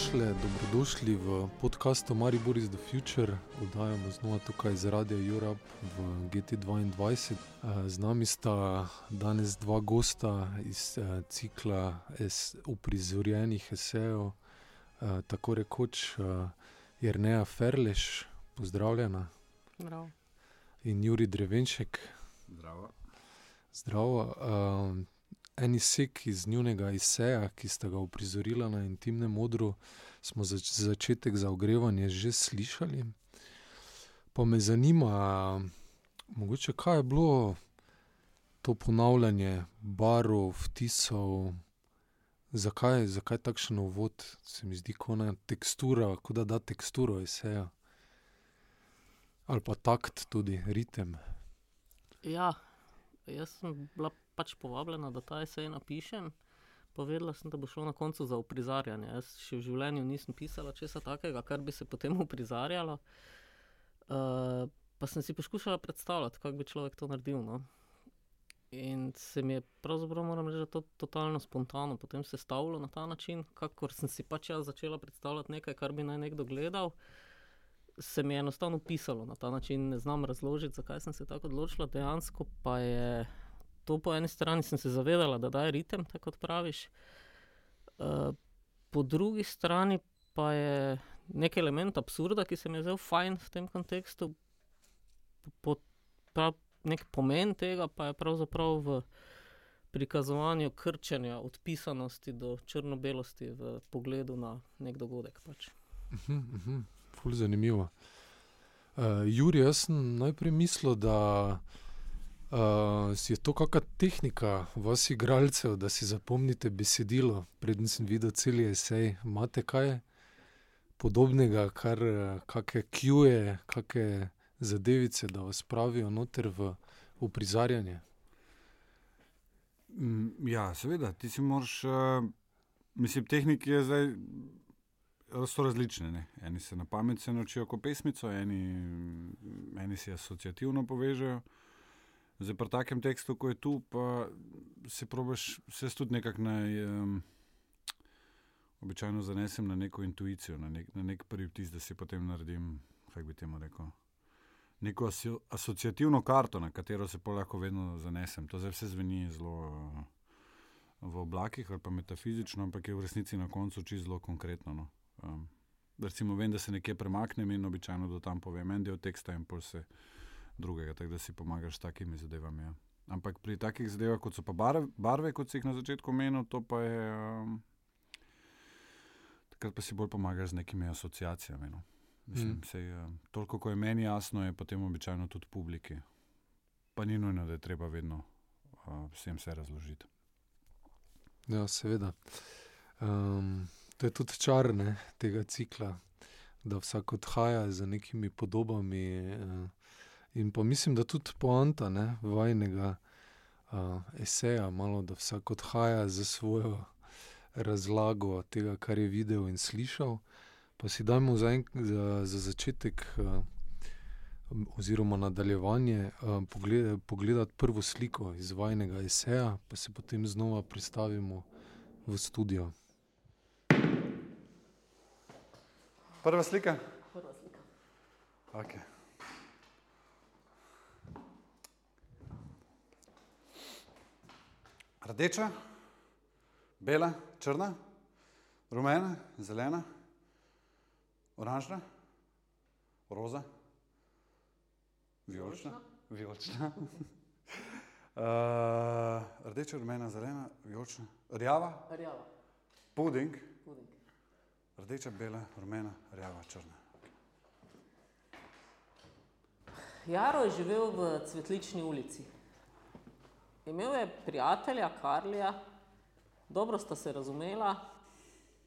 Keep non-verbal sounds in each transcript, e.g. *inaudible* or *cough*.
dobrodošli, dobrodošli v podkastu Maribor is the Future. Oddajamo znova tukaj z Radio Europe v GT2. Z nami sta danes dva gosta iz uh, cikla es, uprizorjenih esejev, uh, tako rekoč Jrneja Ferleš, pozdravljena. Zdravo. In Juri Drevenšek. Zdravo. Zdravo. En izsek iz njunega izseja, ki sta ga uprizorila na intimnem modru, smo za začetek za ogrevanje že slišali. Pa me zanima, mogoče kaj je bilo to ponavljanje barov, vtisov, zakaj, zakaj takšen uvod, se mi zdi, kot ena tekstura, kot da da teksturo izseja. Ali pa takt, tudi ritem. Ja, jaz sem bila pač povabljena, da ta esej napišem. Povedala sem, da bo šlo na koncu za uprizarjanje. Jaz še v življenju nisem pisala česa takega, kar bi se potem uprizarjalo. Uh, pa sem si poskušala predstavljati, kako bi človek to naredil. No? In se mi je pravzaprav, moram reči, to totalno spontano potem sestavilo na ta način, kakor sem si pač jaz začela predstavljati nekaj, kar bi naj nekdo gledal. Se mi je enostavno pisalo na ta način, ne znam razložiti, zakaj sem se tako odločila. Dejansko pa je to po eni strani sem se zavedala, da da je ritem, tako praviš. Uh, po drugi strani pa je nek element absurda, ki se mi je zdel fajn v tem kontekstu. Po, prav, nek pomen tega pa je pravzaprav v prikazovanju krčenja, odpisanosti do črno-belosti v pogledu na nek dogodek. Pač. Uh -huh, uh -huh. Zanimivo. Uh, Juri, jaz sem najprej mislil, da Uh, je to kakšna tehnika vas, igralcev, da si zapomnite besedilo, predtem sem videl cel esej. Imate kaj podobnega, kar kakšne kjuje, kakšne zadevice, da vas spravijo noter v uprizarjanje? Mm, ja, seveda, ti si moraš, uh, mislim, tehnike je zdaj. So različne. Ne? Eni se na pamet se naučijo kot pesmico, eni, eni si asociativno povežejo. Zdaj, pri takem tekstu, kot je tu, pa se probiš, se tudi nekako na. Um, običajno zanesem na neko intuicijo, na nek, na nek prvi vtis, da si potem naredim, kako bi temu rekel. Neko aso, asociativno karto, na katero se lahko vedno zanesem. To zdaj vse zveni zelo uh, v oblakih ali pa metafizično, ampak je v resnici na koncu čisto zelo konkretno. No. Um, recimo, vem, da se nekje premaknem in običajno do tam povem en del teksta in pol se drugega, tako da si pomagaš s takimi zadevami. Ja. Ampak pri takih zadevah, kot so pa barve, barve kot si jih na začetku omenil, to pa je. Um, takrat pa si bolj pomagaš z nekimi asociacijami. No. Mislim, mm. sej, uh, toliko, ko je meni jasno, je potem običajno tudi publiki. Pa ni nujno, da je treba vedno uh, vsem vse razložiti. Ja, seveda. Um, to je tudi čar ne, tega cikla, da vsak odhaja z nekimi podobami. Uh, In pa mislim, da tudi poanta ne, vajnega uh, eseja, malo, da vsak odhaja za svojo razlago tega, kar je videl in slišal. Pa si dajmo za, en, za, za začetek, uh, oziroma nadaljevanje, uh, pogled, pogledati prvo sliko iz vajnega eseja, pa se potem znova predstavimo v studio. Prva slika. Prva slika. Okay. Rdeča, bela, črna, rumena, zelena, oranžna, roza, vijolična. vijolična. uh, *laughs* rdeča, rumena, zelena, vijolična, rjava. Rjava. Puding. Puding. Rdeča, bela, rumena, rjava, črna. Jaro je živel v Cvetlični ulici. Imel je prijatelja, Karlija, dobro sta se razumela,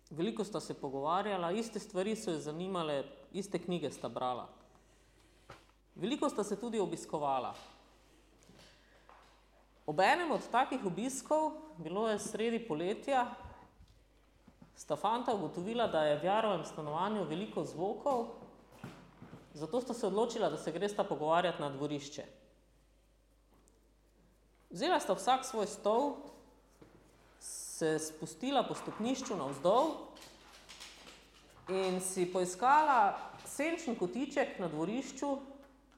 veliko sta se pogovarjala, iste stvari so jo zanimale, iste knjige sta brala. Veliko sta se tudi obiskovala. Ob enem od takih obiskov, bilo je sredi poletja, sta fanta ugotovila, da je v Jarovem stanovanju veliko zvokov, zato sta se odločila, da se gresta pogovarjati na dvorišče. Vzela sta vsak svoj stol, se spustila po stopnišču navzdol in si poiskala senčni kotiček na dvorišču,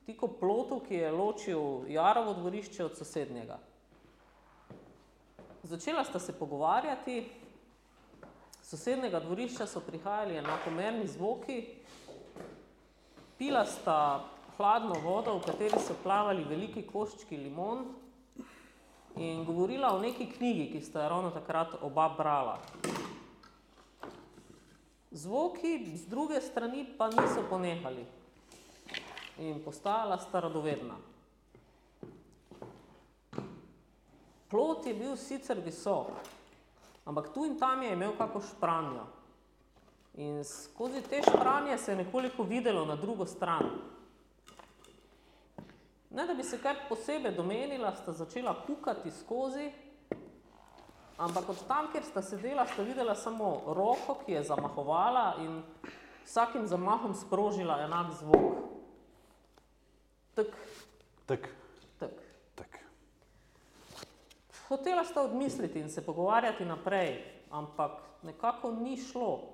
tiko plotu, ki je ločil Jarovo dvorišče od sosednjega. Začela sta se pogovarjati, z sosednjega dvorišča so prihajali enakomerni zvoki, pila sta hladno vodo, v kateri so plavali veliki koščki limon in govorila o neki knjigi, ki sta jo ravno takrat oba brala. Zvoki z druge strani pa niso ponehali in postajala sta radovedna. Plot je bil sicer visok, ampak tu in tam je imel kako špranjo. In skozi te špranje se je nekoliko videlo na drugo stran. Ne da bi se kaj posebej domenila, sta začela kukati skozi, ampak od tam, kjer sta sedela, sta videla samo roko, ki je zamahovala in vsakim zamahom sprožila enak zvok. Tak, Tak, tak. tak. Hotela sta odmisliti in se pogovarjati naprej, ampak nekako ni šlo.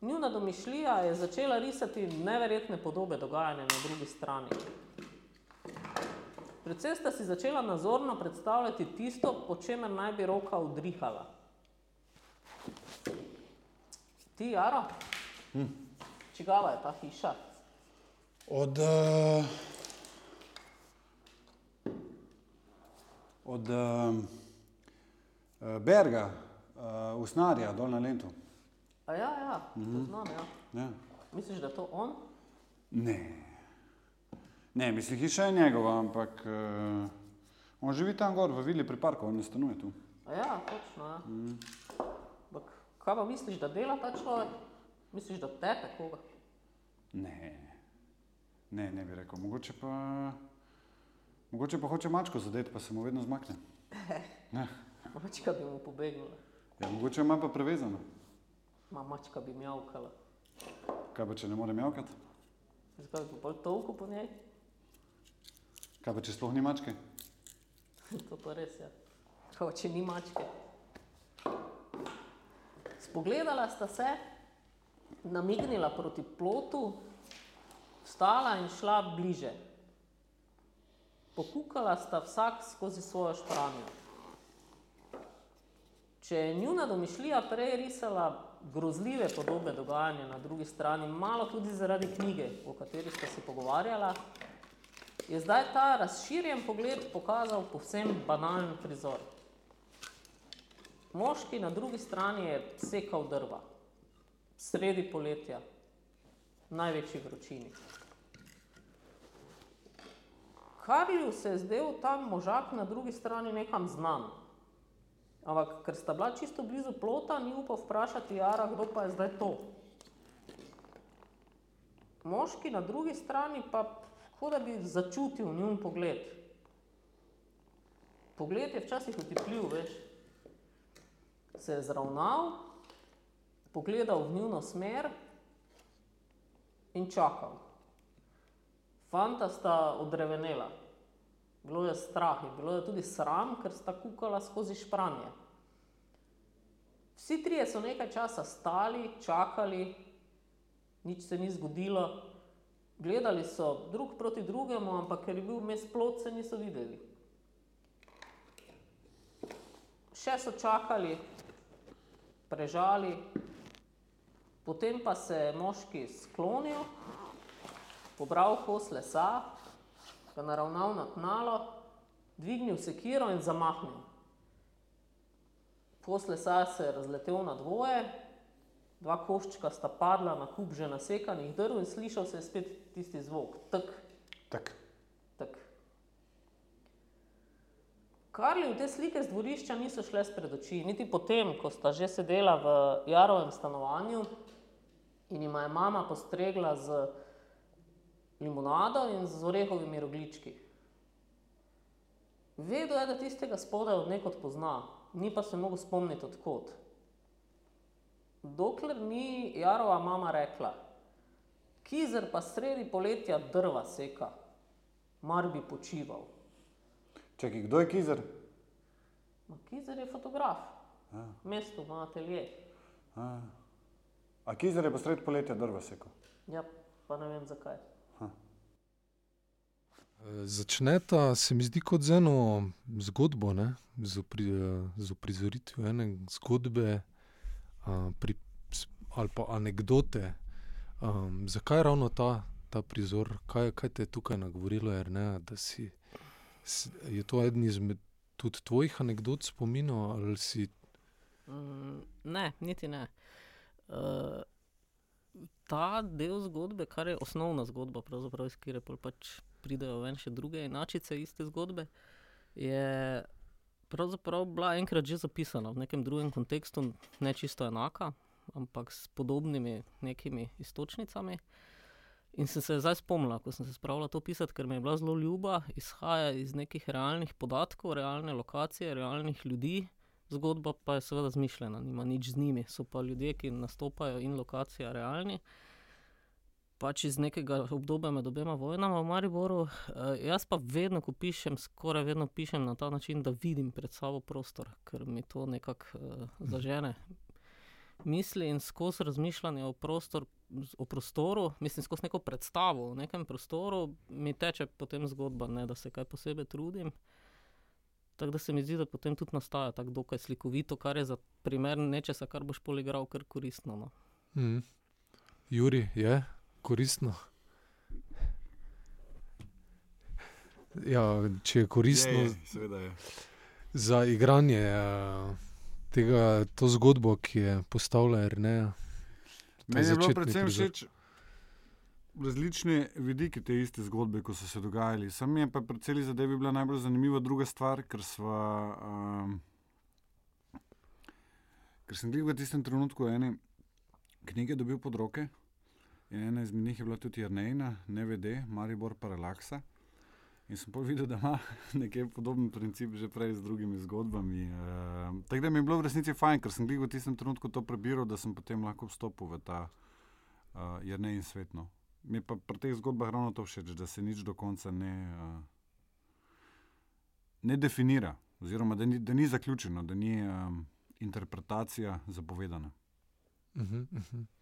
Njuna domišljija je začela risati neverjetne podobe dogajanja na drugi strani. Predvsem sta si začela nazorno predstavljati tisto, po čemer naj bi roka udrihala. Ti, Jaro? Hm. Čigava je ta hiša? Od, uh, od uh, Berga, uh, Usnarja, dol na Lentu. A ja, ja, poznam, ja. Ja. Misliš, da je to on? Ne. Ne, mislim, hiša je njegova, ampak uh, on živi tam gor v vili pri parku, on ne stanuje tu. A ja, točno, ja. Mm. Bak, kaj pa misliš, da dela ta človek? Misliš, da tepe koga? Ne, ne, ne bi rekel. Mogoče pa, mogoče pa hoče mačko zadeti, pa se mu vedno zmakne. *laughs* Ne. Mačka bi mu pobegnila, Ja, mogoče ima pa prevezano. ma mačka bi mjavkala. Kaj pa, če ne more mjavkati? Zakaj bi bolj tolku po njej? Kaj pa, če sploh ni mačke? to pa res je. Kao, če ni mačke. Spogledala sta se, namignila proti plotu, vstala in šla bliže. Pokukala sta vsak skozi svojo špranjo. Če je njuna domišljija prej risala grozljive podobe dogajanja na drugi strani, malo tudi zaradi knjige, o kateri sta se pogovarjala, je zdaj ta razširjen pogled pokazal povsem banalen prizor. Moški na drugi strani je sekal drva, sredi poletja, v največji vročini. Karlju se je zdel ta možak na drugi strani nekam znan. Ampak ker sta bila čisto blizu plota, ni upal vprašati Jara, kdo pa je zdaj to. Moški na drugi strani pa kot da bi začutil njun pogled. Pogled je včasih utipljiv, veš. Se je zravnal, pogledal v njuno smer in čakal. Fanta sta odrevenela. Bilo je strah in bilo je tudi sram, ker sta kukala skozi špranje. Vsi trije so nekaj časa stali, čakali, nič se ni zgodilo. Gledali so drug proti drugemu, ampak ker je bil vmes plot, se niso videli. Še so čakali, prežali, potem pa se je moški sklonil, pobral kos lesa, ga naravnal na tnalo, dvignil sekiro in zamahnil. Kos lesa se je razletel na dvoje, dva koščka sta padla na kup že nasekanih drv in slišal se je spet tisti zvok, tak, Tak. tak. Karli v te slike z dvorišča niso šle spred oči, niti potem, ko sta že sedela v Jarovem stanovanju in jima je mama postregla z limonado in z orehovimi roglički. Vedel je, da tistega spodaj od nekod pozna, ni pa se mogel spomniti odkot. Dokler ni Jarova mama rekla, kizer pa sredi poletja drva seka, mar bi počival. Čakaj, kdo je kizer? Ma kizer je fotograf, A, v mestu ima atelje. a. A kizer je posred poletja drva sekal? Ja, pa ne vem zakaj. Začneta se mi zdi kot z eno zgodbo, ne? z, upri, z uprizoritvijo ene zgodbe pri, ali pa anekdote. Um, zakaj ravno ta, ta prizor, kaj, kaj te je tukaj nagovorilo, Erne, da si, je to eden izmed tudi tvojih anekdot spominov ali si Mm, ne, niti ne. Uh, ta del zgodbe, kar je osnovna zgodba, pravzaprav iz pol pač pridejo ven še druge enačice iste zgodbe, je pravzaprav bila enkrat že zapisana v nekem drugem kontekstu, ne čisto enaka, ampak s podobnimi nekimi istočnicami. In sem se zdaj spomnila, ko sem se spravila to pisati, ker mi je bila zelo ljuba, izhaja iz nekih realnih podatkov, realne lokacije, realnih ljudi, zgodba pa je seveda zmišljena, nima nič z njimi. So pa ljudje, ki nastopajo in lokacija realni. Pač iz nekega obdobja med obema vojnama v Mariboru. E, jaz pa vedno, ko pišem, skoraj vedno pišem na ta način, da vidim pred sabo prostor, ker mi to nekako e, zažene misli in skozi razmišljanje o, prostor, o prostoru, mislim, skozi neko predstavo o nekem prostoru, mi teče potem zgodba, ne da se kaj posebej trudim. Tako da se mi zdi, da potem tudi nastaja tako dokaj slikovito, kar je za primer nečesa, kar boš poligral, kar koristno. No. Mm. Juri, je koristno. Ja, če je koristno Je, je, seveda je. za igranje eh, tega, to zgodbo, ki je postavila Erneja. Meni je bilo predvsem všeč različne vidike te iste zgodbe, ko so se dogajali. Sam je pa pri celi zadevi bila najbolj zanimiva druga stvar, ker, sva, um, ker sem v tistem trenutku ene knjige dobil pod roke. In ena izmed njih je bila tudi Jrnejna, NVD, Maribor Paralaksa. In sem pa videl, da ima *laughs* nekaj podoben princip že prej z drugimi zgodbami. Uh, tako da mi je bilo v resnici fajn, ker sem v tistem trenutku to prebiral, da sem potem lahko vstopil v ta uh, Jrnej in svetno. Mi pa pri teh zgodbah ravno to všeč, da se nič do konca ne, uh, ne definira, oziroma da ni, da ni zaključeno, da ni um, interpretacija zapovedana. Uh -huh, uh -huh.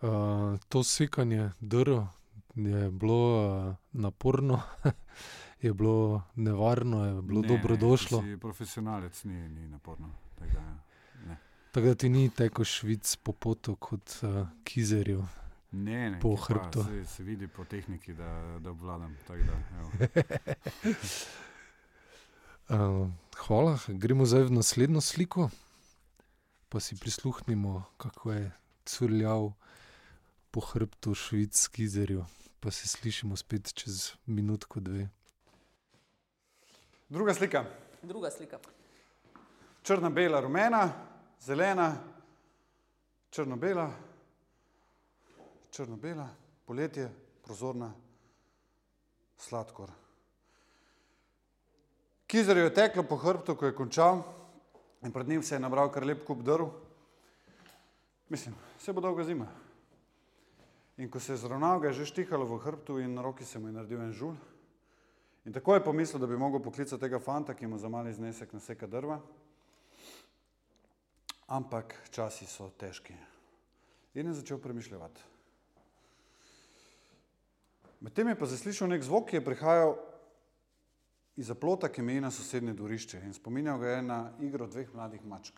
Uh, to sekanje drv je bilo uh, naporno, *laughs* je bilo nevarno, je bilo Ne, dobrodošlo. Ne, profesionalec, ni, ni naporno. tako Da, ne. Tako da ti ni teko švic po potu kot uh, kizerju. Ne, ne, Po hrbtu. Se, se vidi po tehniki, da, da obvladam. tako Da. Uh, *laughs* hvala, gremo zdaj v naslednjo sliko, pa si prisluhnimo, kako je curljal po hrbtu švic kizerju. Pa se slišimo spet čez minutko, dve. Druga slika. Druga slika. Črna, bela, rumena, zelena, črno-bela, črno-bela, poletje, prozorna, sladkor. Kizer je teklo po hrbtu, ko je končal in pred njim se je nabral kar lep kup drv. Mislim, vse bo dolga zima. In ko se je zravnal, ga je že štihalo v hrbtu in na roki se mu je naredil en žul. In tako je pomislil, da bi mogel poklicati tega fanta, ki mu za mali znesek naseka drva. Ampak časi so težki. In je začel premišljati. Medtem je pa zaslišal nek zvok, ki je prihajal iz plota, ki meji na sosednje dvorišče in spominjal ga je na igro dveh mladih mačk.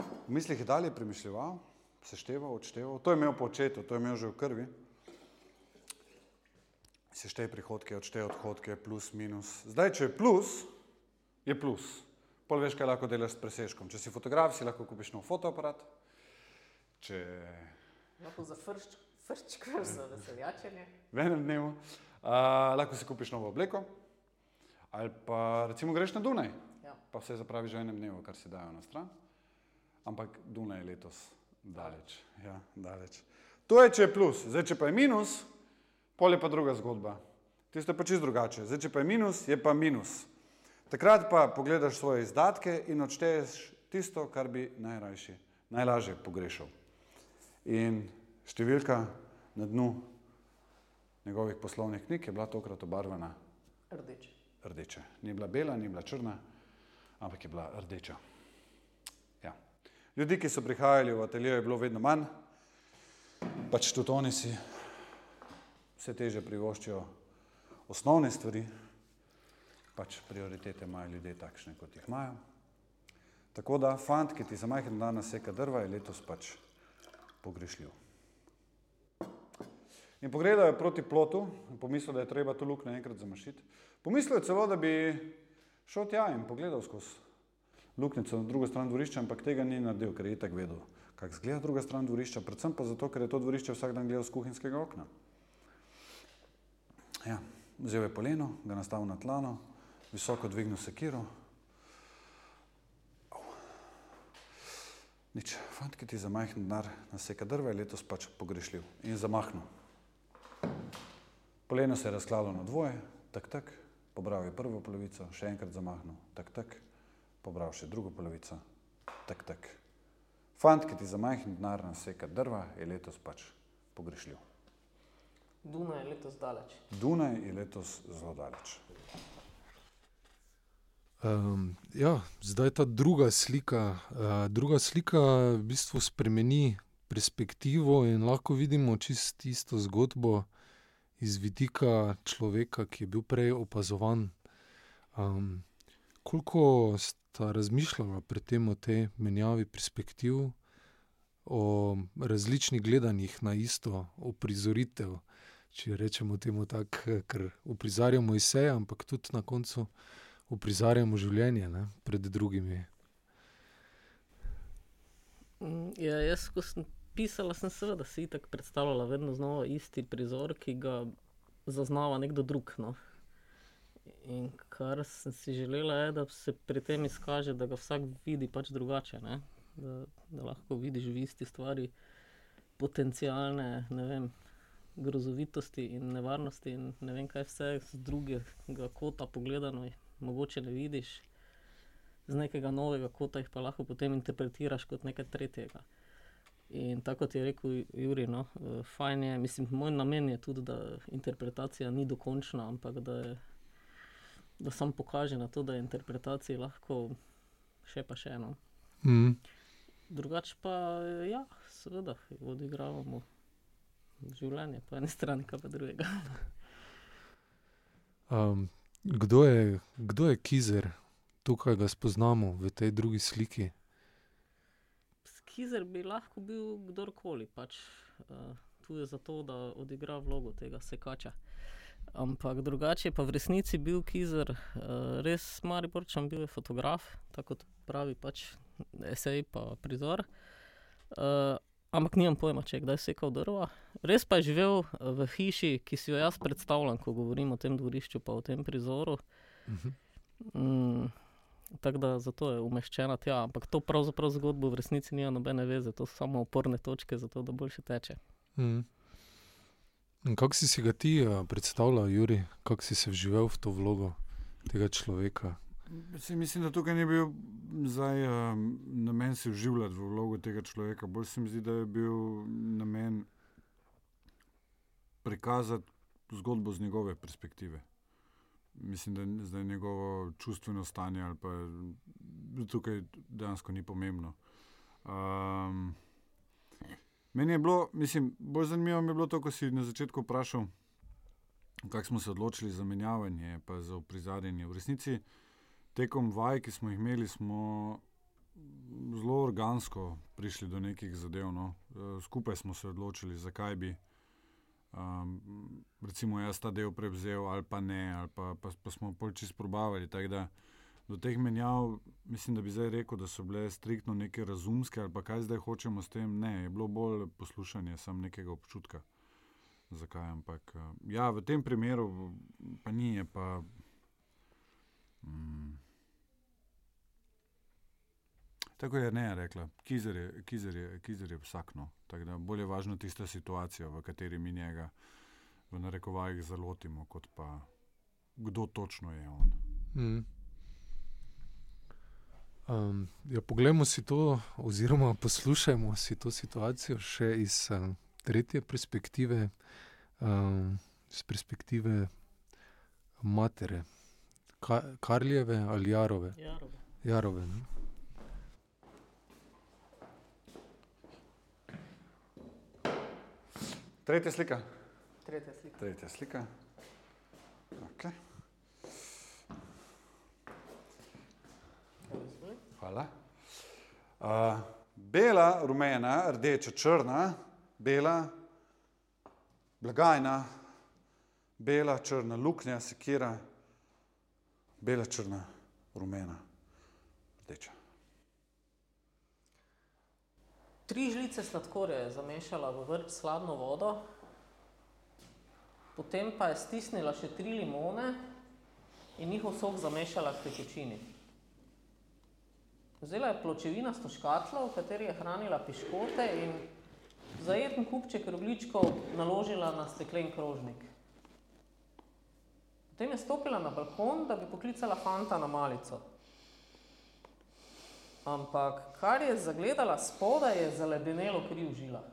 V mislih je dalje premišljal, sešteval, odšteval. To je imel po očetu, to je imel že v krvi. Seštej prihodke, odštej odhodke, plus, minus. Zdaj, če je plus, je plus. Pol veš, kaj lahko delaš s presežkom. Če si fotograf, si lahko kupiš nov fotoaparat. Če Lahko za fršč, frščkar za veseljačenje. v enem dnevu, uh, lahko si kupiš novo obleko. Ali pa recimo greš na Dunaj, Ja. pa vse zapravi že v enem dnevu, kar si dajo na stran. Ampak Dunaj je letos daleč. Ja, daleč. To je, če je plus. Zdaj, če pa je minus, pol je pa druga zgodba. Tisto je pa čist drugače. Zdaj, če pa je minus, je pa minus. Takrat pa pogledaš svoje izdatke in odšteješ tisto, kar bi najrajši, najlažje pogrešal. In številka na dnu njegovih poslovnih knjig je bila tokrat obarvana Rdeč. rdeča. Ni bila bela, ni bila črna, ampak je bila rdeča. Ljudi, ki so prihajali v atelje, je bilo vedno manj, pač tudi oni si vse teže privoščijo osnovne stvari, pač prioritete imajo ljudje takšne, kot jih imajo. Tako da fant, ki ti za majhen dan naseka drva, je letos pač pogrešljiv. In pogledal je proti plotu in pomislil, da je treba to luknjo enkrat zamašiti. Pomislil je celo, da bi šel tja in pogledal skozi luknjico na drugo stran dvorišča, ampak tega ni naredil, ker je itak vedel, kako izgleda druga stran dvorišča, predvsem pa zato, ker je to dvorišče vsak dan gledal z kuhinjskega okna. Ja, vzel je poleno, ga nastavil na tlano, visoko dvignil sekiro. Nič, fant, ki ti za majhen denar naseka drva, je letos pač pogrešljiv in zamahnil. Poleno se je razklalo na dvoje, tak, tak, pobral je prvo polovico, še enkrat zamahnil, tak, tak, pobral še drugo polovico, tak, tak. Fant, ki ti za majhen denar naseka drva, je letos pač pogrešljiv. Dunaj je letos daleč. Dunaj je letos zelo daleč. Um, ja, zdaj ta druga slika. Uh, druga slika v bistvu spremeni perspektivo in lahko vidimo čisto isto zgodbo iz vidika človeka, ki je bil prej opazovan. Um, koliko sta razmišljala pri tem o tej menjavi perspektiv, o različnih gledanjih na isto uprizoritev, če rečemo temu tako, ker uprizarjamo iz seje, ampak tudi na koncu uprizarjamo življenje ne, pred drugimi. Ja, jaz, ko sem pisala, sem seveda si tako predstavljala vedno znova isti prizor, ki ga zaznava nekdo drug. No. In kar sem si želela, je, da se pri tem izkaže, da ga vsak vidi pač drugače. Da, da lahko vidiš v isti stvari potencijalne vem, grozovitosti in nevarnosti, in ne vem, kaj vse z drugega kota pogledano, mogoče ne vidiš, z nekega novega kota jih pa lahko potem interpretiraš kot nekaj tretjega. In tako kot je rekel Juri, no, fajn je, mislim, moj namen je tudi, da interpretacija ni dokončna, ampak da, je, da samo pokaže na to, da je interpretacija lahko še pa še eno. Mm. Drugače pa, ja, seveda, odigravamo življenje, po eni strani, kaj pa drugega. Um, kdo, je, kdo je Kizer, tukaj ga spoznamo v tej drugi sliki? Kizer bi lahko bil kdorkoli, pač, uh, tudi zato, da odigra vlogo tega sekača. Ampak drugače je pa v resnici bil Kizer uh, res Mariborčan, bil je fotograf, tako kot pravi pač esej pa prizor. Uh, ampak nimam pojma, če je kdaj sekal drva. Res pa je živel v hiši, ki si jo jaz predstavljam, ko govorim o tem dvorišču pa o tem prizoru. Mm, tako da zato je umeščena tja, ampak to pravzaprav zgodbo v resnici nima nobene veze, to so samo oporne točke za to, da boljše teče. Mm. Kako si si ga ti uh, predstavljal, Juri, kako si se vživel v to vlogo tega človeka? Si, mislim, da tukaj ni bil zdaj, um, namen se vživljati v vlogo tega človeka. Bolj se mi zdi, da je bil namen prikazati zgodbo z njegove perspektive. Mislim, da zdaj njegovo čustveno stanje ali pa tukaj dejansko ni pomembno. Um, meni je bilo, mislim, bolj zanimivo mi je bilo to, ko si na začetku vprašal, kako smo se odločili za menjavanje in za uprizarjanje. V resnici, tekom vaj, ki smo jih imeli, smo zelo organsko prišli do nekih zadev. No. Skupaj smo se odločili, zakaj bi um, recimo jaz ta del prevzel ali pa ne, ali pa, pa, pa smo pol čist probavali. Do teh menjav, mislim, da bi zdaj rekel, da so bile striktno neke razumske ali pa kaj zdaj hočemo s tem. Ne, je bilo bolj poslušanje sam nekega občutka. Zakaj? Ampak ja, v tem primeru pa ni, je pa. Mm, Tako je ne rekla, kizer je, kizer je, kizer je vsakno. Tako da bolje je važno tista situacija, v kateri mi njega v narekovajih zalotimo, kot pa kdo točno je on. Mm. Um, ja, poglejmo si to, oziroma poslušajmo si to situacijo še iz um, tretje perspektive, um, iz perspektive matere, Ka Karljeve ali Jarove. Jarove. Jarove ne? Tretja slika. Tretja slika. Tretja slika. Okay. Hvala. Uh, bela, rumena, rdeča, črna, bela, blagajna, bela, črna, luknja, sekira, bela, črna, rumena, rdeča. Tri žlice sladkorja je zamešala v vrt s hladno vodo, potem pa je stisnila še tri limone in njihov sok zamešala v tekočini. Vzela je pločevinasto škatlo, v kateri je hranila piškote in zajeten kupček rogličkov naložila na steklen krožnik. Potem je stopila na balkon, da bi poklicala fanta na malico. Ampak kar je zagledala spodaj, je zaledenelo kri v žilah.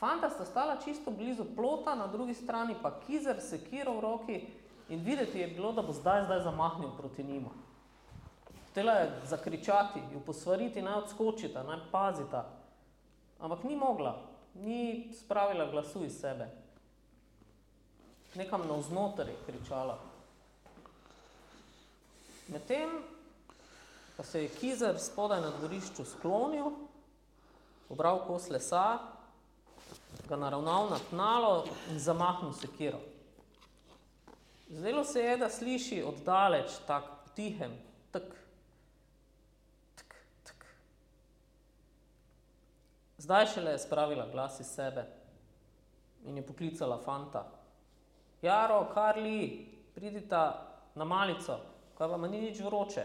Fanta sta stala čisto blizu plota, na drugi strani pa kizer sekiro v roki in videti je bilo, da bo zdaj, zdaj zamahnil proti njima. Htela je zakričati, ju posvariti, naj odskočita, naj pazita. Ampak ni mogla, ni spravila glasu iz sebe. Nekam navznoter je kričala. Medtem pa se je kizer spodaj na dvorišču sklonil, pobral kos lesa, ga naravnal na tnalo in zamahnil sekiro. Zdelo se je, da sliši oddaleč tak tihem, tak, tak. Zdaj šele je spravila glas iz sebe in je poklicala fanta. Jaro, Karli, pridita na malico, kaj vam ni nič vroče.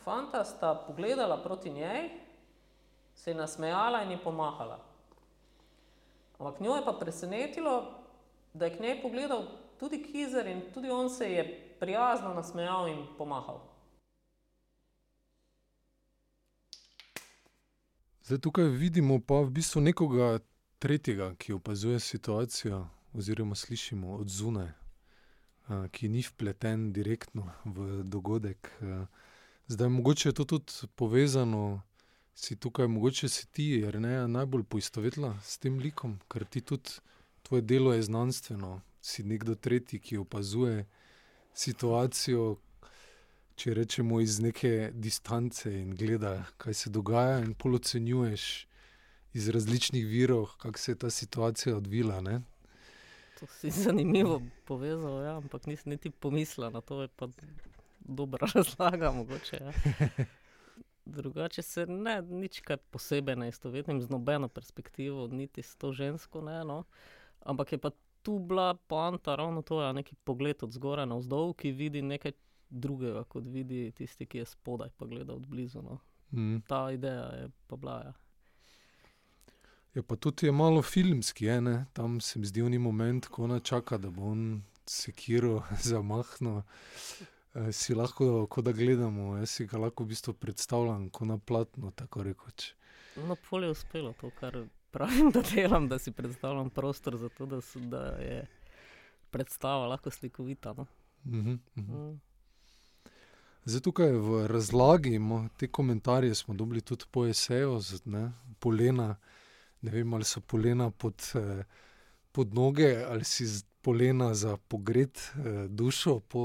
Fanta sta pogledala proti njej, se je nasmejala in ji pomahala. Ampak njo je pa presenetilo, da je k njej pogledal tudi Kizer in tudi on se je prijazno nasmejal in pomahal. Zdaj tukaj vidimo pa v bistvu nekoga tretjega, ki opazuje situacijo, oziroma slišimo od zunaj, ki ni vpleten direktno v dogodek. Zdaj, mogoče je to tudi povezano, si tukaj, mogoče si ti, Jerneja, najbolj poistovetila s tem likom, ker ti tudi tvoje delo je znanstveno, si nekdo tretji, ki opazuje situacijo, če rečemo iz neke distance in gleda, kaj se dogaja, in pol ocenjuješ iz različnih virov, kako se je ta situacija odvila, ne. To si zanimivo povezal, ja, ampak nisem niti pomislila na to, je pa dobra *laughs* razlaga mogoče, ja. Drugače se ne, nič kaj posebej ne istovetim z nobeno perspektivo, niti s to žensko ne, no. Ampak je pa tu bila poanta ravno to, ja, neki pogled od zgoraj navzdol, ki vidi nekaj drugega, kot vidi tisti, ki je spodaj pa gleda od blizu, no. Ta ideja je pa bila, ja. Ja, pa tudi je malo filmski je, ne, tam se mi zdi oni moment, ko ona čaka, da bo on sekiro *laughs* zamahnil, si lahko, ko da gledamo, jaz si ga lahko v bistvu predstavljam ko na platnu, tako rekoč. No, pol je uspelo to, kar pravim, *laughs* da delam, da si predstavljam prostor za to, da da je predstava lahko slikovita, no. Zdaj tukaj v razlagi te komentarje smo dobili tudi po eseju ne, polena, ne vem, ali so polena pod, pod noge ali si polena za pogreti, dušo po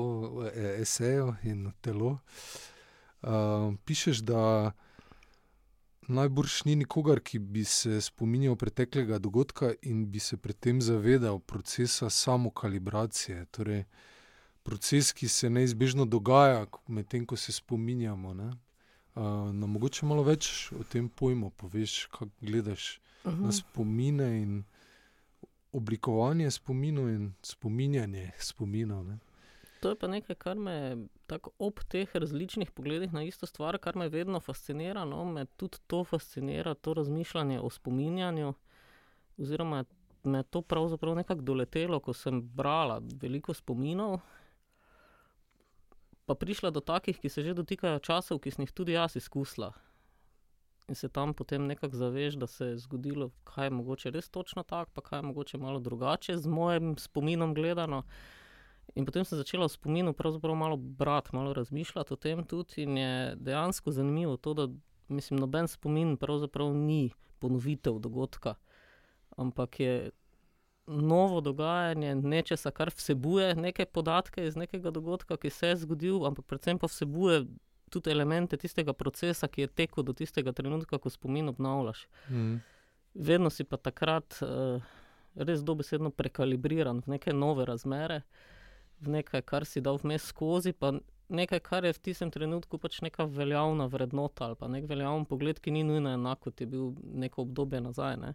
eseju in telo. pišeš, da najbrž ni nikogar, ki bi se spominjal preteklega dogodka in bi se pred tem zavedal procesa samokalibracije, torej proces, ki se neizbežno dogaja, medtem ko se spominjamo, ne. nam mogoče malo več o tem pojmu poveš, kako gledaš na spomine in oblikovanje spominov in spominjanje spominov, ne. To je pa nekaj, kar me tako ob teh različnih pogledih na isto stvar, kar me vedno fascinira, no, me tudi to fascinira, to razmišljanje o spominjanju. Oziroma me je to pravzaprav nekako doletelo, ko sem brala veliko spominov, pa prišla do takih, ki se že dotikajo časov, ki sem jih tudi jaz izkusila. In se tam potem nekako zaveš, da se je zgodilo kaj mogoče res točno tako pa kaj mogoče malo drugače z mojim spominom gledano. In potem sem začela v spominu pravzaprav malo brati, malo razmišljati o tem tudi in je dejansko zanimivo to, da mislim, noben spomin pravzaprav ni ponovitev dogodka, ampak je novo dogajanje nečesa, kar vsebuje neke podatke iz nekega dogodka, ki se je zgodil, ampak predvsem pa vsebuje tudi elemente tistega procesa, ki je tekel do tistega trenutka, ko spomin obnavljaš. Mm. Vedno si pa takrat uh, res dobesedno prekalibriran v neke nove razmere, v nekaj, kar si dal vmes skozi, pa nekaj, kar je v tistem trenutku pač neka veljavna vrednota ali pa nek veljaven pogled, ki ni nujno enak, kot je bil neko obdobje nazaj. Ne.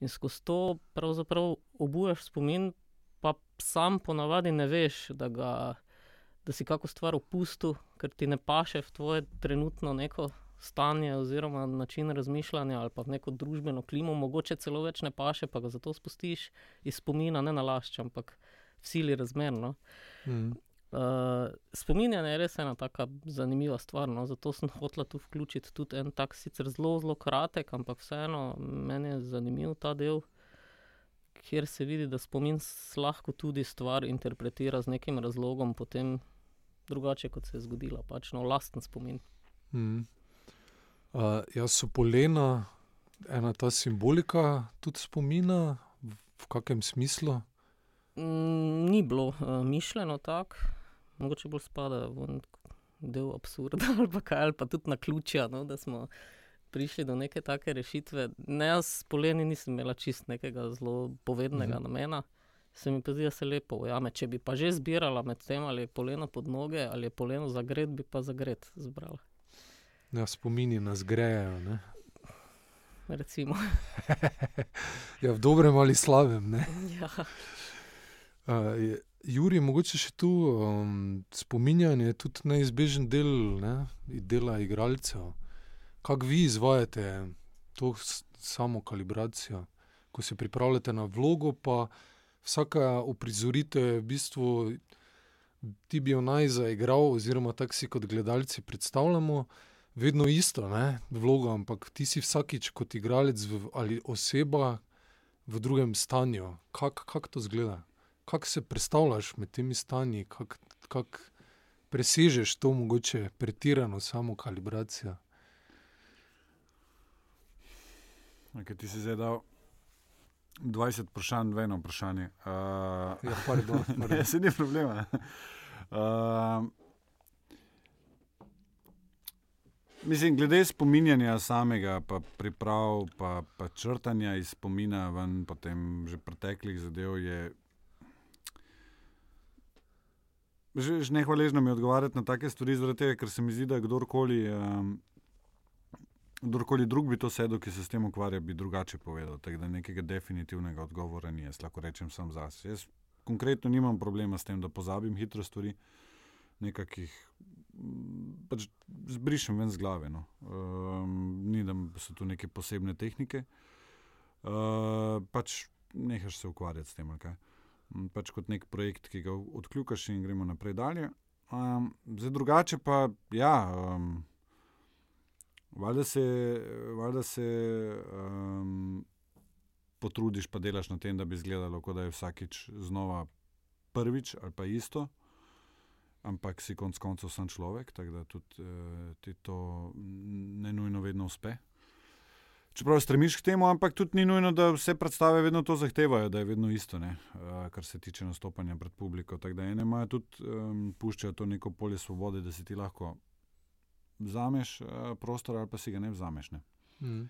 In skozi to pravzaprav obujaš spomin, pa sam ponavadi ne veš, da, ga, da si kako stvar opustil, ker ti ne paše v tvoje trenutno neko stanje oziroma način razmišljanja ali pa v neko družbeno klimo, mogoče celo več ne paše, pa ga zato spustiš iz spomina, ne nalašč, ampak v sili razmerno. Mm. Uh, spominjanje je res ena tako zanimiva stvar. No? Zato sem hotel tu vključiti tudi en tak, sicer zelo, zelo kratek, ampak vseeno meni je zanimiv ta del, kjer se vidi, da spomin lahko tudi stvar interpretira z nekim razlogom, potem drugače, kot se je zgodila, pač no, lasten spomin. Mm. Uh, jaz so polena, ena ta simbolika tudi spomina, v, v kakem smislu? Mm, ni bilo uh, mišljeno tako mogoče bolj spada v del absurda *laughs* ali pa kaj, ali pa tudi na ključja, no, da smo prišli do neke take rešitve. Ne, jaz poleni nisem imela čist nekega zelo povednega mhm. namena. Se mi pa zdi, da se lepo ujame. Če bi pa že zbirala med tem, ali je poleno pod noge, ali je poleno za gred, bi pa za gred zbrala. Ja, spomini nas grejejo. Recimo. *laughs* ja, v dobrem ali slabem. ja. uh, Juri, mogoče še tu um, spominjanje je tudi neizbežen del ne, dela igralcev. Kako vi izvajate to samo kalibracijo, ko se pripravljate na vlogo, pa vsaka uprizoritev je v bistvu ti bi jo naj zaigral, oziroma tako si kot gledalci predstavljamo, vedno isto, ne, vlogo, ampak ti si vsakič kot igralec v, ali oseba v drugem stanju. Kako kak to zgleda? Kako se predstavljaš med temi stanji, kako kak presežeš to mogoče pretirano samo kalibracijo. Kaj ti si zdaj dal 20 vprašanj, eno vprašanje? Uh, ja, pardon, *laughs* ne, se ni problema. Uh, mislim, glede spominjanja samega, pa priprav, pa, pa črtanja iz spomina, ven, potem že preteklih zadev je že, že nehvaležno mi odgovarjati na take stvari, tega, ker se mi zdi, da kdorkoli, um, kdorkoli drug bi to sedel, ki se s tem ukvarja, bi drugače povedal. Tako da nekega definitivnega odgovora ni, jaz lahko rečem sam za sebe. Jaz konkretno nimam problema s tem, da pozabim hitro stvari, nekakih. Pač zbrišem ven z glave. No. Um, ni da so tu neke posebne tehnike. Uh, pač nehaš se ukvarjati s tem. Okay pač kot nek projekt, ki ga odkljukaš in gremo naprej dalje. Um, zdaj drugače pa, ja, um, valjda se, valjda se um, potrudiš, pa delaš na tem, da bi izgledalo, kot da je vsakič znova prvič ali pa isto. Ampak si konec koncev sem človek, tako da tudi eh, ti to ne nujno vedno uspe čeprav stremiš k temu, ampak tudi ni nujno, da vse predstave vedno to zahtevajo, da je vedno isto, ne, uh, kar se tiče nastopanja pred publiko. Tako da ene imajo tudi, um, puščajo to neko polje svobode, da si ti lahko vzameš uh, prostor ali pa si ga ne vzameš. Ne. Mm.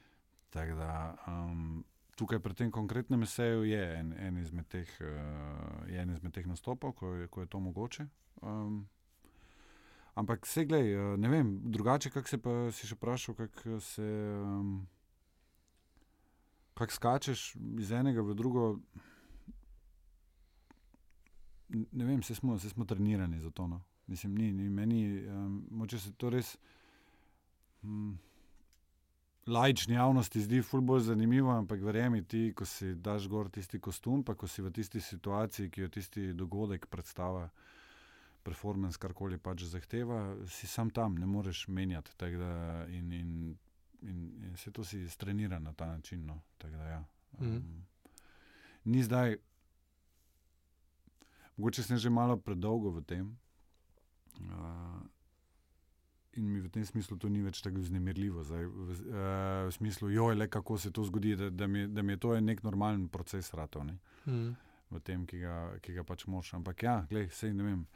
Tako da um, tukaj pri tem konkretnem eseju je en, en, izmed teh, uh, en izmed teh nastopov, ko je, ko je to mogoče. Um, Ampak, se gledaj, ne vem, drugače, kako se pa si še vprašal, kako se. Um, kako skačeš iz enega v drugo. Ne vem, vse smo, smo trenirani za to. No. Mislim, ni, ni meni, um, moče se to res. Um, Lajčni javnosti zdi ful bolj zanimivo, ampak verjemi ti, ko si daš gor tisti kostum, pa ko si v tisti situaciji, ki jo tisti dogodek predstavlja, performance, karkoli pač zahteva, si sam tam, ne moreš menjati. Da, in, in in, in se to si strenira na ta način. No. Da, ja. um, mm. Ni zdaj, mogoče sem že malo predolgo v tem. Uh, in mi v tem smislu to ni več tako vznemirljivo. Zdaj, v, uh, v smislu, joj, le kako se to zgodi, da, da, mi, da mi je to nek normalen proces ratov Mm. v tem, ki ga, ki ga pač moš. Ampak ja, glej, sej ne vem.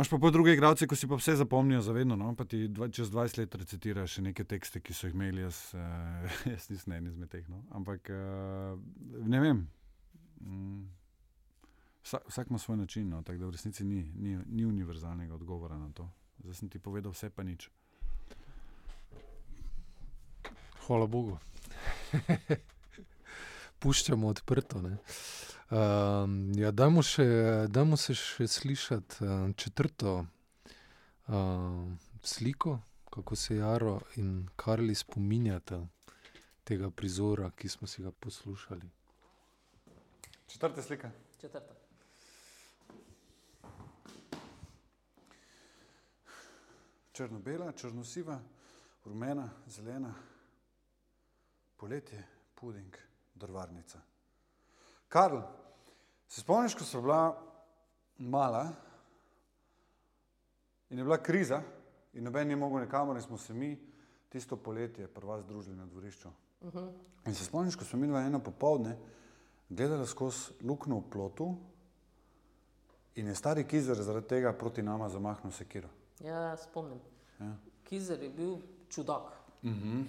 Imáš pa po druge igralce, ko si pa vse zapomnijo zavedno, no? pa ti dva, čez 20 let recitiraš še neke tekste, ki so jih imeli, jaz, uh, *laughs* jaz nisem en izmed teh. No? Ampak uh, ne vem. Mm. Vsak, vsak ima svoj način, no? tako da v resnici ni, ni, ni univerzalnega odgovora na to. Zdaj sem ti povedal vse, pa nič. Hvala Bogu. *laughs* Puščamo odprto. Um, ja, dajmo, še, dajmo se še slišati um, četrto um, sliko, kako se Jaro in Karli spominjata tega prizora, ki smo si ga poslušali. Četrta slika. Četrta. Črno-bela, črno-siva, rumena, zelena, poletje, puding, drvarnica. Karl, se spomniš, ko so bila mala in je bila kriza in noben ni mogel nikamor in smo se mi tisto poletje prva združili na dvorišču. Uh -huh. In se spomniš, ko smo mi dva eno popovdne gledali skozi luknjo v plotu in je stari kizer zaradi tega proti nama zamahnil sekiro. Ja, spomnim. Ja. Kizer je bil čudak. Uh -huh.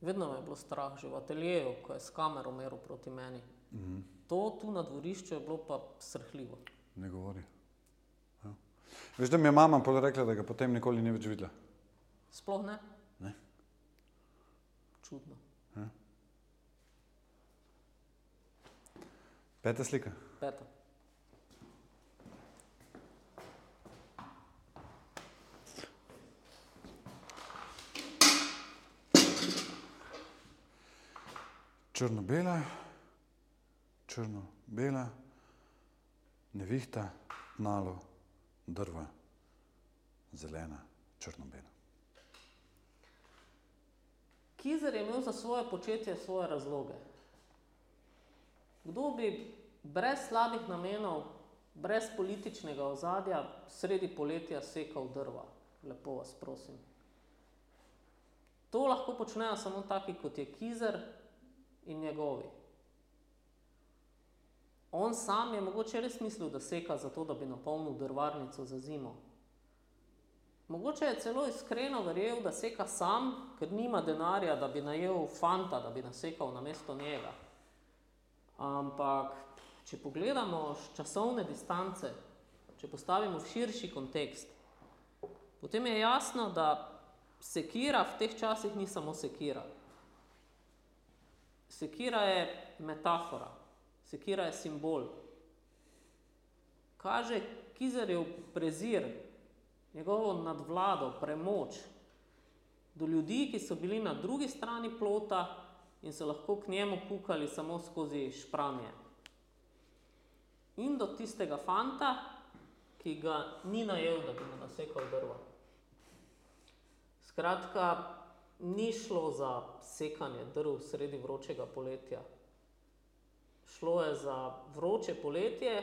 Vedno me je bilo strah, že v ateljeju, ko je s kamero meril proti meni. Uh -huh. To tu na dvorišču je bilo pa srhljivo. Ne govori. Ja. Veš, da mi je mama rekla, da ga potem nikoli ni več videla. Sploh ne? Ne. Čudno. Peta slika. Peta. Črno-bela, črno-bela, nevihta, nalo, drva, zelena, črno-bela. Kizer je imel za svoje početje svoje razloge. Kdo bi brez slabih namenov, brez političnega ozadja, sredi poletja sekal drva? Lepo vas prosim. To lahko počnejo samo taki, kot je Kizer in njegovi. On sam je mogoče res mislil, da seka zato, da bi napolnil drvarnico za zimo. Mogoče je celo iskreno verjel, da seka sam, ker nima denarja, da bi najel fanta, da bi nasekal na mesto njega. Ampak, če pogledamo časovne distance, če postavimo v širši kontekst, potem je jasno, da sekira v teh časih ni samo sekira. Sekira je metafora, sekira je simbol. Kaže Kizerjev prezir, njegovo nadvlado, premoč do ljudi, ki so bili na drugi strani plota in so lahko k njemu kukali samo skozi špranje. In do tistega fanta, ki ga ni najel, da bi mu nasekal drva. Skratka, ni šlo za sekanje drv sredi vročega poletja. Šlo je za vroče poletje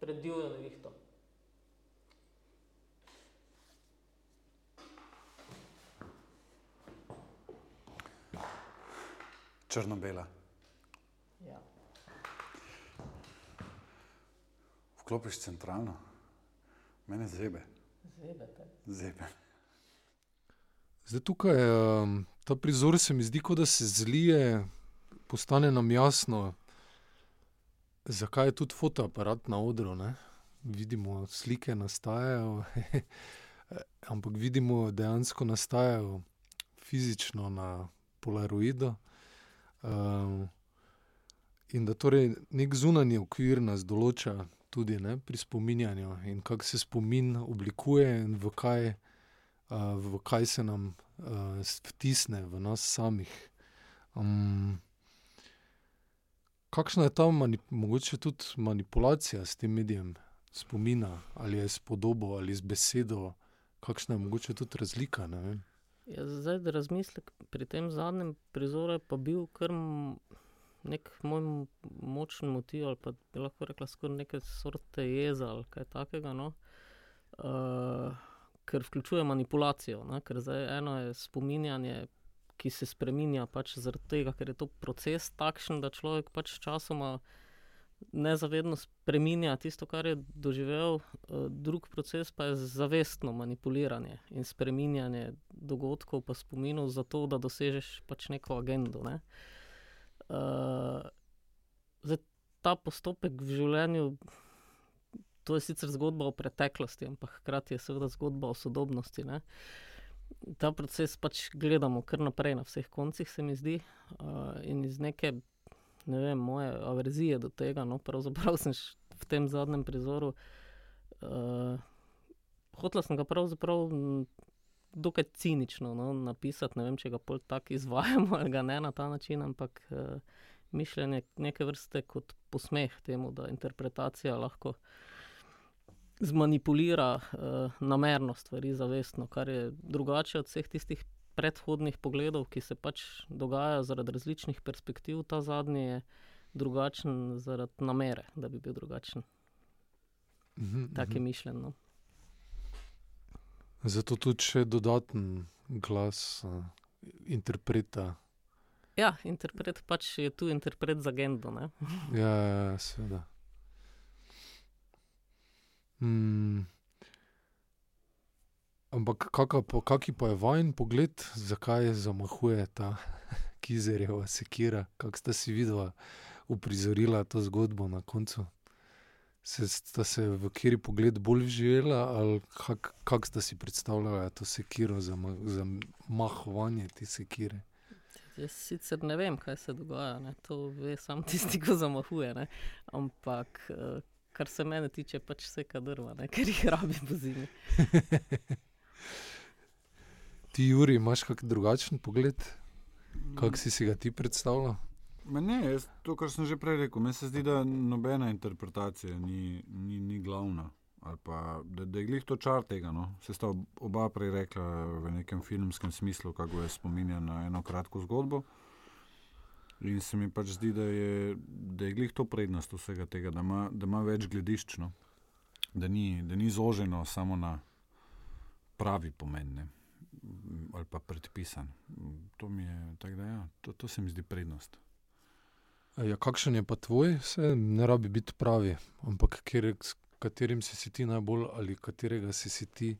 pred divjo nevihto. Črno-bela. Ja. Vklopiš centralno, mene zebe, Zebete. zebe. Zdaj tukaj um, ta prizor se mi zdi, kot da se zlije, postane nam jasno, zakaj je tudi fotoaparat na odru. Ne? Vidimo, slike nastajajo, *laughs* ampak vidimo, dejansko nastajajo fizično na polaroidu. Um, in da torej nek zunanji okvir nas določa tudi ne, pri spominjanju in kako se spomin oblikuje in v kaj, uh, v kaj se nam uh, vtisne v nas samih. Um, kakšna je ta mogoče tudi manipulacija s tem medijem spomina, ali je s podobo ali z besedo, kakšna je mogoče tudi razlika? ne vem. Ja, zdaj, da razmislek pri tem zadnjem prizoru je pa bil kar nek moj močen motiv, ali pa bi lahko rekla skoraj neke sorte jeza ali kaj takega. No. Uh, ker vključuje manipulacijo. Ne? Ker zdaj eno je spominjanje, ki se spremenja pač zaradi tega, ker je to proces takšen, da človek pač časoma nezavedno spremenja tisto, kar je doživel, uh, drug proces pa je zavestno manipuliranje in spreminjanje dogodkov, pa spominov, zato da dosežeš pač neko agendo. Ne? Uh, zdaj, ta postopek v življenju. To je sicer zgodba o preteklosti, ampak hkrati je seveda zgodba o sodobnosti. Ne? Ta proces pač gledamo kar naprej na vseh koncih, se mi zdi, uh, in iz neke, ne vem, moje averzije do tega, no, pravzaprav sem v tem zadnjem prizoru. Uh, Hotla sem ga pravzaprav dokaj cinično no, napisati, ne vem, če ga pol tako izvajamo ali ga ne na ta način, ampak uh, mišljenje neke vrste kot posmeh temu, da interpretacija lahko zmanipulira uh, namerno stvari, zavestno, kar je drugače od vseh tistih predhodnih pogledov, ki se pač dogajajo zaradi različnih perspektiv. Ta zadnji je drugačen zaradi namere, da bi bil drugačen. Mhm, Tak je mhm. mišljeno. Zato tudi še dodaten glas uh, interpreta. Ja, interpret pač je tu interpret za agendo. Ne? Ja, ja, ja seveda. Mm. Ampak kaka pa, je vajen pogled, zakaj zamahuje ta *laughs* kizerjeva sekira, kako sta si videla, uprizorila to zgodbo na koncu? Se, sta se v kateri pogled bolj vživela, ali kak, kak sta si predstavljala to sekiro za, ma, za te sekire? Jaz sicer ne vem, kaj se dogaja, ne? to ve samo tisti, ki zamahuje. Ne? Ampak, eh, kar se mene tiče, pač vse kadrva, ne? *laughs* ker jih rabi po zimi. *laughs* Ti, Juri, imaš kak drugačen pogled, kak si si ga ti predstavljal? Ma Ne, jaz, to, kar sem že prej rekel, meni se zdi, da nobena interpretacija ni, ni, ni glavna. Ali pa da, da je glih to čar tega. No. Se sta ob- oba prej rekla v nekem filmskem smislu, kako je spominja na eno kratko zgodbo. In se mi pač zdi, da je, da je glih to prednost vsega tega, da ima, da ima več gledišč, no. da, ni, da ni zoženo samo na pravi pomen ne. Ali pa predpisan. To, je, da ja, to, to se mi zdi prednost. Ja, kakšen je pa tvoj, vse ne rabi biti pravi, ampak kjer, katerim si, si ti najbolj ali katerega si, si ti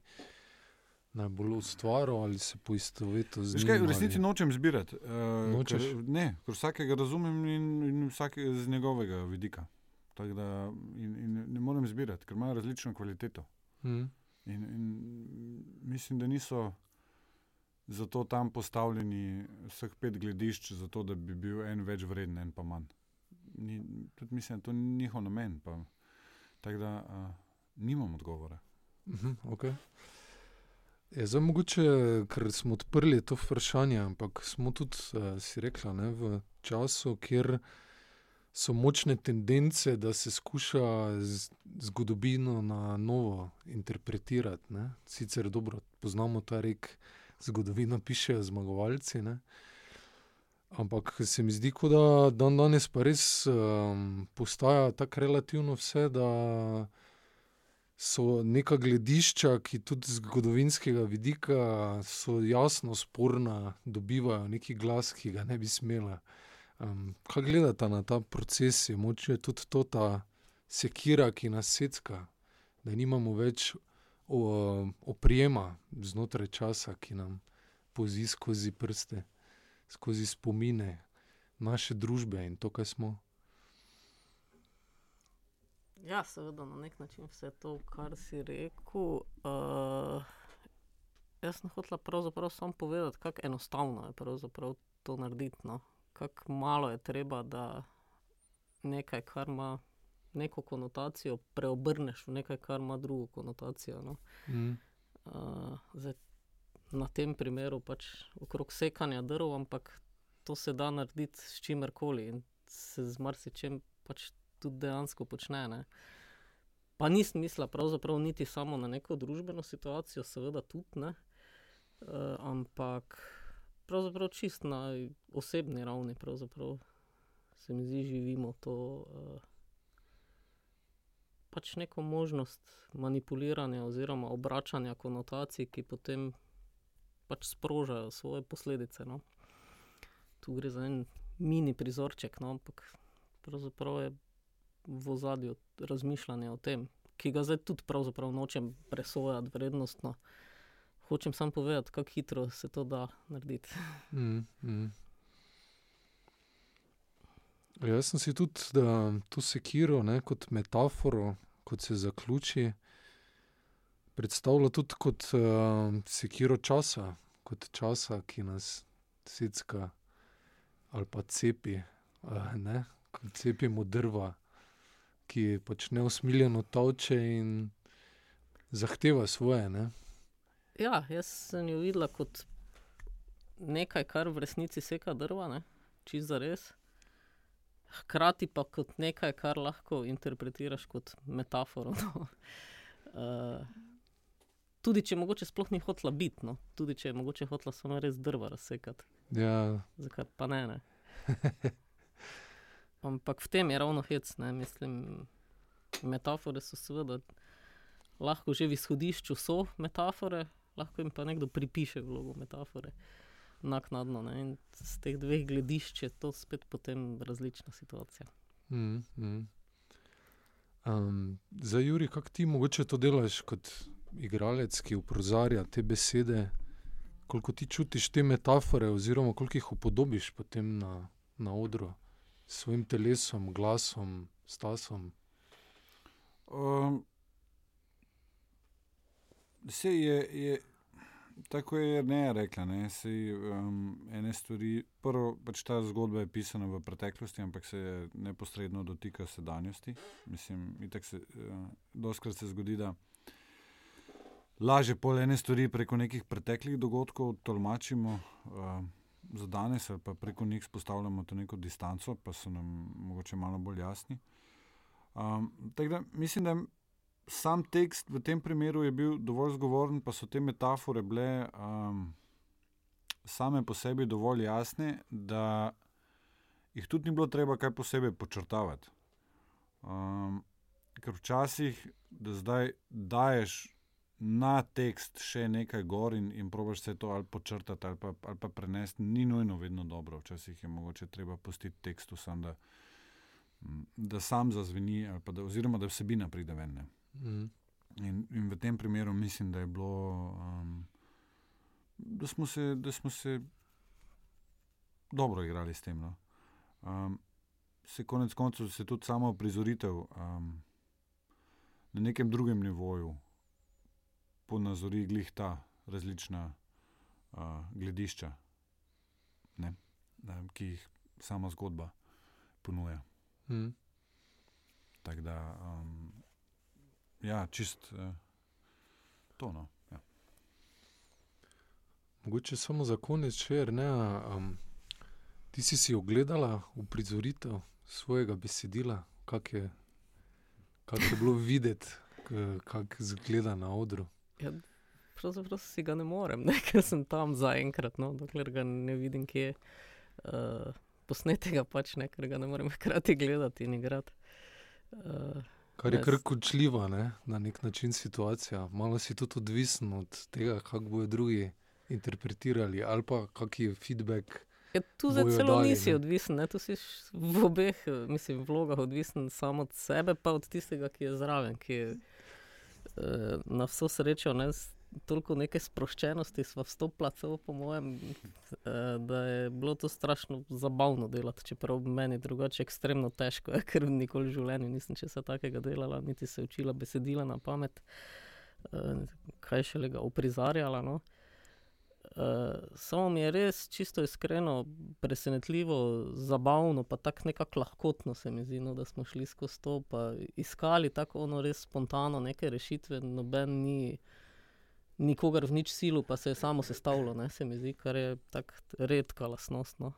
najbolj ustvaril ali se poistovetil z njim. kaj, v resnici ali- nočem zbirati. Uh, Nočeš? Ker, ne, ker vsakega razumem in, in vsak z njegovega vidika. Tako da in, in ne morem zbirati, ker imajo različno kvaliteto. Mhm. In, in mislim, da niso zato tam postavljeni vseh pet gledišč, zato da bi bil en več vreden, en pa manj. Ni, tudi mislim, da to ni njihov namen. Pa, tako da uh, nimam odgovora. Mhm, okay. Je zdaj mogoče, ker smo odprli to vprašanje, ampak smo tudi, uh, si rekla, ne, v času, kjer so močne tendence, da se skuša zgodovino na novo interpretirati. Ne. Sicer dobro poznamo ta rek, zgodovino pišejo zmagovalci. Ne. Ampak se mi zdi, da dan danes pa res um, postaja tako relativno vse, da so neka gledišča, ki tudi z zgodovinskega vidika so jasno sporna, dobivajo neki glas, ki ga ne bi smela. Um, kaj gledate na ta proces, je moče tudi to ta sekira, ki nas secka, da nimamo več o, oprijema znotraj časa, ki nam pozi skozi prste, skozi spomine naše družbe in to, kaj smo. Ja, seveda, na nek način vse to, kar si rekel. Uh, jaz sem hotel pravzaprav samo povedati, kako enostavno je to narediti. No? Kako malo je treba, da nekaj, kar ima neko konotacijo, preobrneš v nekaj, kar ima drugo konotacijo. No? Mm. Uh, zdaj, na tem primeru pač okrog sekanja drv, ampak to se da narediti s čimerkoli in se z marsičem pač tudi dejansko počne. Ne. Pa nisem mislila pravzaprav niti samo na neko družbeno situacijo, seveda tudi ne, uh, ampak pravzaprav čist na osebni ravni pravzaprav. se mi zdi, živimo to. Uh, pač neko možnost manipuliranja oziroma obračanja konotacij, ki potem pač sprožajo svoje posledice. No. Tu gre za en mini prizorček, no, ampak pravzaprav je v ozadju razmišljanje o tem, ki ga zdaj tudi pravzaprav nočem presojati vrednostno. Hočem samo povedati, kako hitro se to da narediti. *laughs* Mm, mm. Jaz sem si tudi da, to sekiro ne, kot metaforo, kot se zaključi, predstavljal tudi kot uh, sekiro časa, kot časa, ki nas secka ali pa cepi, uh, ne, kot cepimo drva, ki pač neusmiljeno toče in zahteva svoje. Ne. Ja, jaz sem jo videla kot nekaj, kar v resnici seka drva, čez za res. Hkrati pa kot nekaj, kar lahko interpretiraš kot metaforo. No. Uh, *laughs* tudi če mogoče sploh ni hotla biti, no. tudi če je mogoče hotla samo res drva razsekati. Ja, Zakaj pa ne? ne? *laughs* Ampak v tem je ravno hec, ne mislim. Metafore so seveda lahko že v izhodišču so metafore, lahko jim pa nekdo pripiše vlogo metafore naknadno. Ne? In z teh dveh gledišč je to spet potem različna situacija. mm, mm. Um, za Juri, kako ti mogoče to delaš kot igralec, ki uprizarja te besede, koliko ti čutiš te metafore, oziroma koliko jih upodobiš potem na, na odru svojim telesom, glasom, stasom. Um, Vse je, je tako je ne rekla. Ne, sej, um, ene stvari, prvo, pač ta zgodba je pisana v preteklosti, ampak se neposredno dotika sedanjosti. Mislim, itak se, uh, doskrat se zgodi, da lažje pol ene stvari preko nekih preteklih dogodkov tolmačimo. Uh, Za danes, ali pa preko njih spostavljamo to neko distanco, pa so nam mogoče malo bolj jasni. Um, da, mislim, da sam tekst v tem primeru je bil dovolj zgovoren, pa so te metafore bile um, same po sebi dovolj jasne, da jih tudi ni bilo treba kaj posebej počrtavati. Um, ker včasih, da zdaj daješ na tekst še nekaj gor in, in probiš vse to ali počrtati ali pa, ali pa prenesti, ni nujno vedno dobro. Včasih je mogoče treba pustiti tekstu sam, da, da sam zazveni, da, oziroma da vsebina pride ven. Ne. Mm. In, in v tem primeru mislim, da je bilo, um, da, smo se, da smo se dobro igrali s tem. No. Um, se konec koncev se tudi samo prizoritev um, na nekem drugem nivoju ponazori glih ta različna uh, gledišča, ne, da, ki jih sama zgodba ponuja. Mm. Tako da. Um, Ja, čist uh, to. No. Ja. Mogoče samo za konec, če ne. Um, ti si si ogledala uprizoritev svojega besedila, kako je, kak je bilo videti, kako izgleda na odru. Ja, pravzaprav si ga ne morem, ne? *laughs* ker sem tam zaenkrat, no, dokler ga ne vidim, kje je uh, posnetega, pač ne, ker ga ne morem *laughs* hkrati gledati in igrati. Uh, Kar je kar kočljiva ne? na nek način situacija. Malo si tudi odvisen od tega, kako bodo drugi interpretirali, ali pa kak je feedback. Ja, tu zdaj celo dali, nisi ne? odvisen, ne? tu si v obeh mislim, vlogah odvisen samo od sebe, pa od tistega, ki je zraven, ki je na vso srečo. Ne? Toliko neke sproščenosti smo vstopili, celo po mojem, da je bilo to strašno zabavno delati, čeprav meni drugače ekstremno težko, je, *laughs* ker nikoli v življenju nisem česa takega delala, niti se učila besedila na pamet, kaj še le ga uprizarjala. No. Samo mi je res čisto iskreno, presenetljivo, zabavno, pa tako nekako lahkotno se mi zdi, no, da smo šli skozi to, pa iskali tako ono res spontano neke rešitve, noben ni nikogar v nič silu, pa se je samo sestavljalo, ne, se mi zdi, kar je tako redka lastnost. No.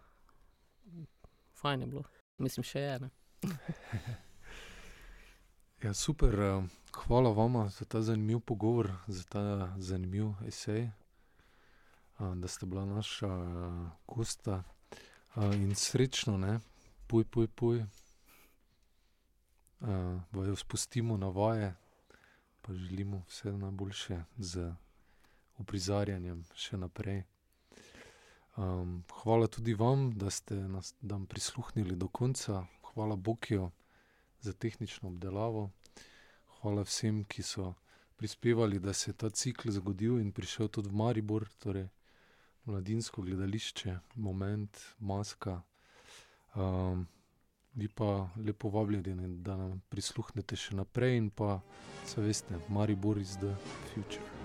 Fajn je bilo, mislim, še ena. *laughs* ja, super, hvala vam za ta zanimiv pogovor, za ta zanimiv esej, da ste bila naša gosta in srečno, ne, puj, puj, puj. vaju spustimo na vaje, pa želimo vse najboljše z uprizarjanjem še naprej. Um, hvala tudi vam, da ste nas dan prisluhnili do konca. Hvala Bokijo za tehnično obdelavo. Hvala vsem, ki so prispevali, da se je ta cikl zgodil in prišel tudi v Maribor, torej mladinsko gledališče, moment, maska. Um, vi pa lepo vabljeni, da nam prisluhnete še naprej in pa, veste, Maribor is the future.